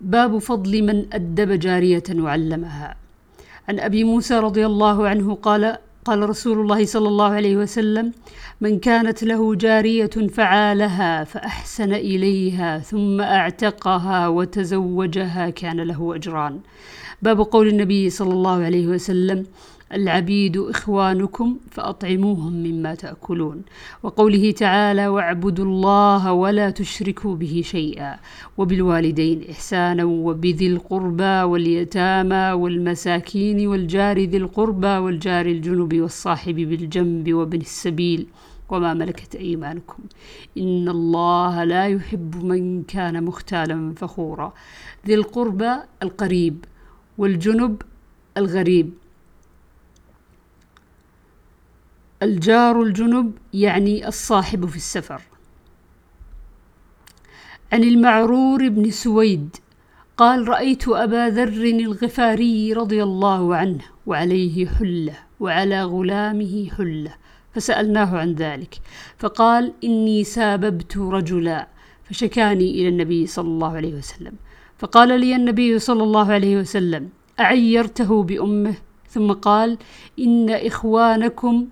باب فضل من أدب جارية وعلمها. عن أبي موسى رضي الله عنه قال قال رسول الله صلى الله عليه وسلم من كانت له جارية فعالها فأحسن إليها ثم أعتقها وتزوجها كان له أجران. باب قول النبي صلى الله عليه وسلم العبيد إخوانكم فأطعموهم مما تأكلون. وقوله تعالى واعبدوا الله ولا تشركوا به شيئا وبالوالدين إحسانا وبذي القربى واليتامى والمساكين والجار ذي القربى والجار الجنب والصاحب بالجنب وابن السبيل وما ملكت أيمانكم. إن الله لا يحب من كان مختالا فخورا. ذي القربى القريب والجنب الغريب الجار الجنب يعني الصاحب في السفر. عن المعرور بن سويد قال رأيت أبا ذر الغفاري رضي الله عنه وعليه حلة وعلى غلامه حلة فسألناه عن ذلك فقال إني ساببت رجلا فشكاني إلى النبي صلى الله عليه وسلم. فقال لي النبي صلى الله عليه وسلم أعيرته بأمه؟ ثم قال إن إخوانكم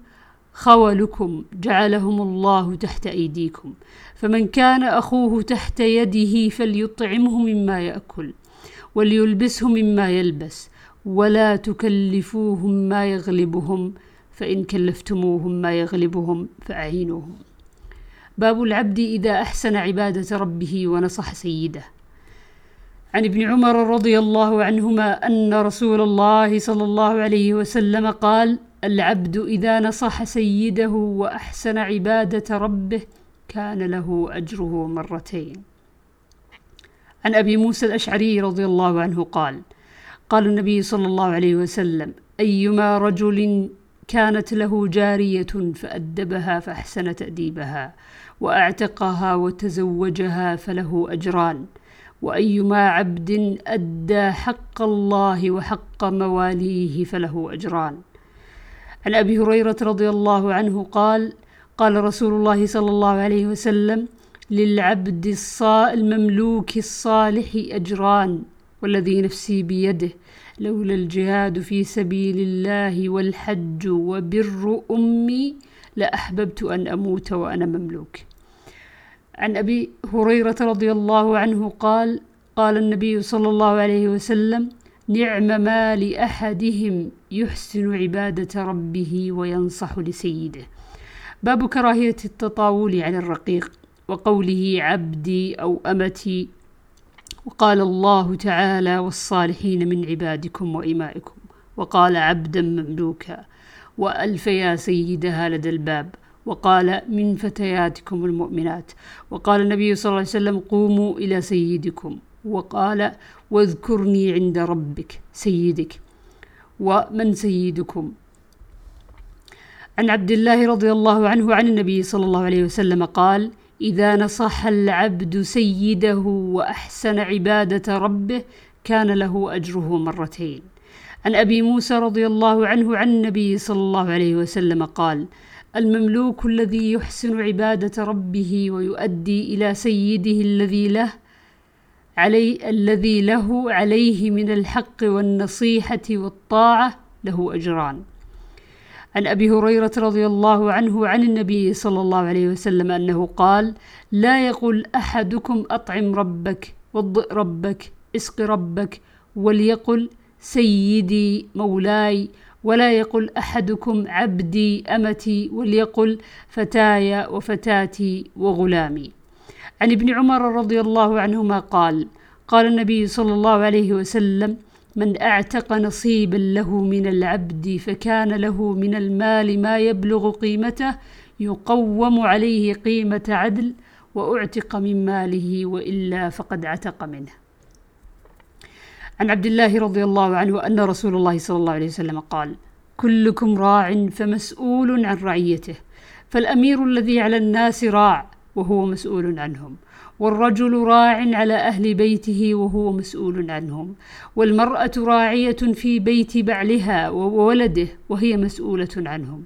خولكم جعلهم الله تحت أيديكم. فمن كان أخوه تحت يده فليطعمه مما يأكل وليلبسه مما يلبس ولا تكلفوهم ما يغلبهم فإن كلفتموهم ما يغلبهم فأعينوهم. باب العبد إذا أحسن عبادة ربه ونصح سيده. عن ابن عمر رضي الله عنهما أن رسول الله صلى الله عليه وسلم قال العبد إذا نصح سيده وأحسن عبادة ربه كان له أجره مرتين. عن أبي موسى الأشعري رضي الله عنه قال قال النبي صلى الله عليه وسلم أيما رجل كانت له جارية فأدبها فأحسن تأديبها وأعتقها وتزوجها فله أجران. وأيما عبد أدى حق الله وحق مواليه فله أجران. عن أبي هريرة رضي الله عنه قال قال رسول الله صلى الله عليه وسلم للعبد الصا المملوك الصالح أجران والذي نفسي بيده لولا الجهاد في سبيل الله والحج وبر أمي لأحببت أن أموت وأنا مملوك. عن أبي هريرة رضي الله عنه قال قال النبي صلى الله عليه وسلم نعم ما لأحدهم يحسن عبادة ربه وينصح لسيده. باب كراهية التطاول على الرقيق وقوله عبدي أو أمتي. وقال الله تعالى والصالحين من عبادكم وإمائكم. وقال عبدا مملوكا. وألف يا سيدها لدى الباب. وقال من فتياتكم المؤمنات. وقال النبي صلى الله عليه وسلم قوموا إلى سيدكم. وقال واذكرني عند ربك سيدك. ومن سيدكم؟ عن عبد الله رضي الله عنه عن النبي صلى الله عليه وسلم قال إذا نصح العبد سيده وأحسن عبادة ربه كان له أجره مرتين. عن أبي موسى رضي الله عنه عن النبي صلى الله عليه وسلم قال المملوك الذي يحسن عبادة ربه ويؤدي إلى سيده الذي له علي الذي له عليه من الحق والنصيحة والطاعة له أجران. عن أبي هريرة رضي الله عنه عن النبي صلى الله عليه وسلم أنه قال لا يقل أحدكم أطعم ربك وضئ ربك اسق ربك وليقل سيدي مولاي ولا يقل أحدكم عبدي أمتي وليقل فتاي وفتاتي وغلامي. عن ابن عمر رضي الله عنهما قال قال النبي صلى الله عليه وسلم من أعتق نصيبا له من العبد فكان له من المال ما يبلغ قيمته يقوم عليه قيمة عدل وأعتق من ماله وإلا فقد عتق منه. عن عبد الله رضي الله عنه أن رسول الله صلى الله عليه وسلم قال كلكم راع فمسؤول عن رعيته فالأمير الذي على الناس راع وهو مسؤول عنهم والرجل راع على أهل بيته وهو مسؤول عنهم والمرأة راعية في بيت بعلها وولده وهي مسؤولة عنهم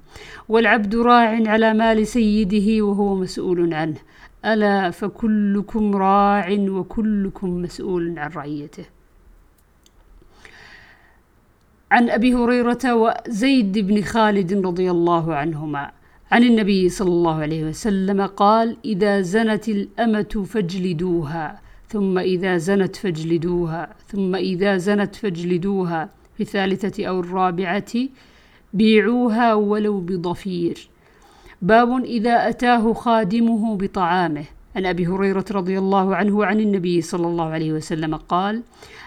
والعبد راع على مال سيده وهو مسؤول عنه. ألا فكلكم راع وكلكم مسؤول عن رعيته. عن أبي هريرة وزيد بن خالد رضي الله عنهما. عن النبي صلى الله عليه وسلم قال إذا زنت الأمة فاجلدوها ثم إذا زنت فاجلدوها ثم إذا زنت فاجلدوها في الثالثة أو الرابعة بيعوها ولو بضفير. باب إذا أتاه خادمه بطعامه. عن أبي هريرة رضي الله عنه عن النبي صلى الله عليه وسلم قال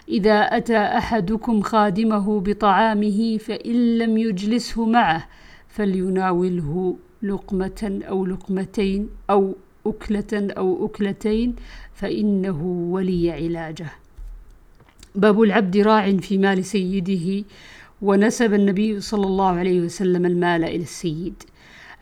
إذا أتى أحدكم خادمه بطعامه فإن لم يجلسه معه فليناوله. لقمة أو لقمتين أو أكلة أو أكلتين فإنه ولي علاجه. باب العبد راع في مال سيده ونسب النبي صلى الله عليه وسلم المال إلى السيد.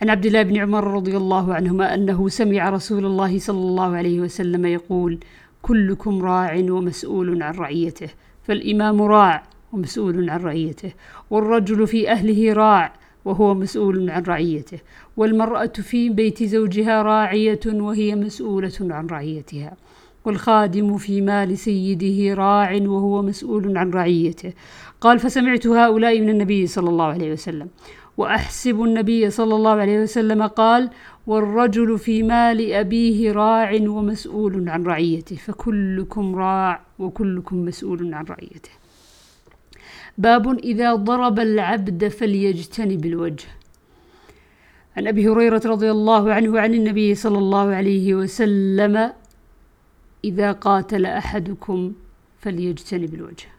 عن عبد الله بن عمر رضي الله عنهما أنه سمع رسول الله صلى الله عليه وسلم يقول كلكم راع ومسؤول عن رعيته فالإمام راع ومسؤول عن رعيته والرجل في أهله راع وهو مسؤول عن رعيته. والمرأة في بيت زوجها راعية وهي مسؤولة عن رعيتها. والخادم في مال سيده راع وهو مسؤول عن رعيته. قال فسمعت هؤلاء من النبي صلى الله عليه وسلم. وأحسب النبي صلى الله عليه وسلم قال والرجل في مال أبيه راع ومسؤول عن رعيته. فكلكم راع وكلكم مسؤول عن رعيته. باب إذا ضرب العبد فليجتنب الوجه. عن أبي هريرة رضي الله عنه عن النبي صلى الله عليه وسلم إذا قاتل أحدكم فليجتنب الوجه.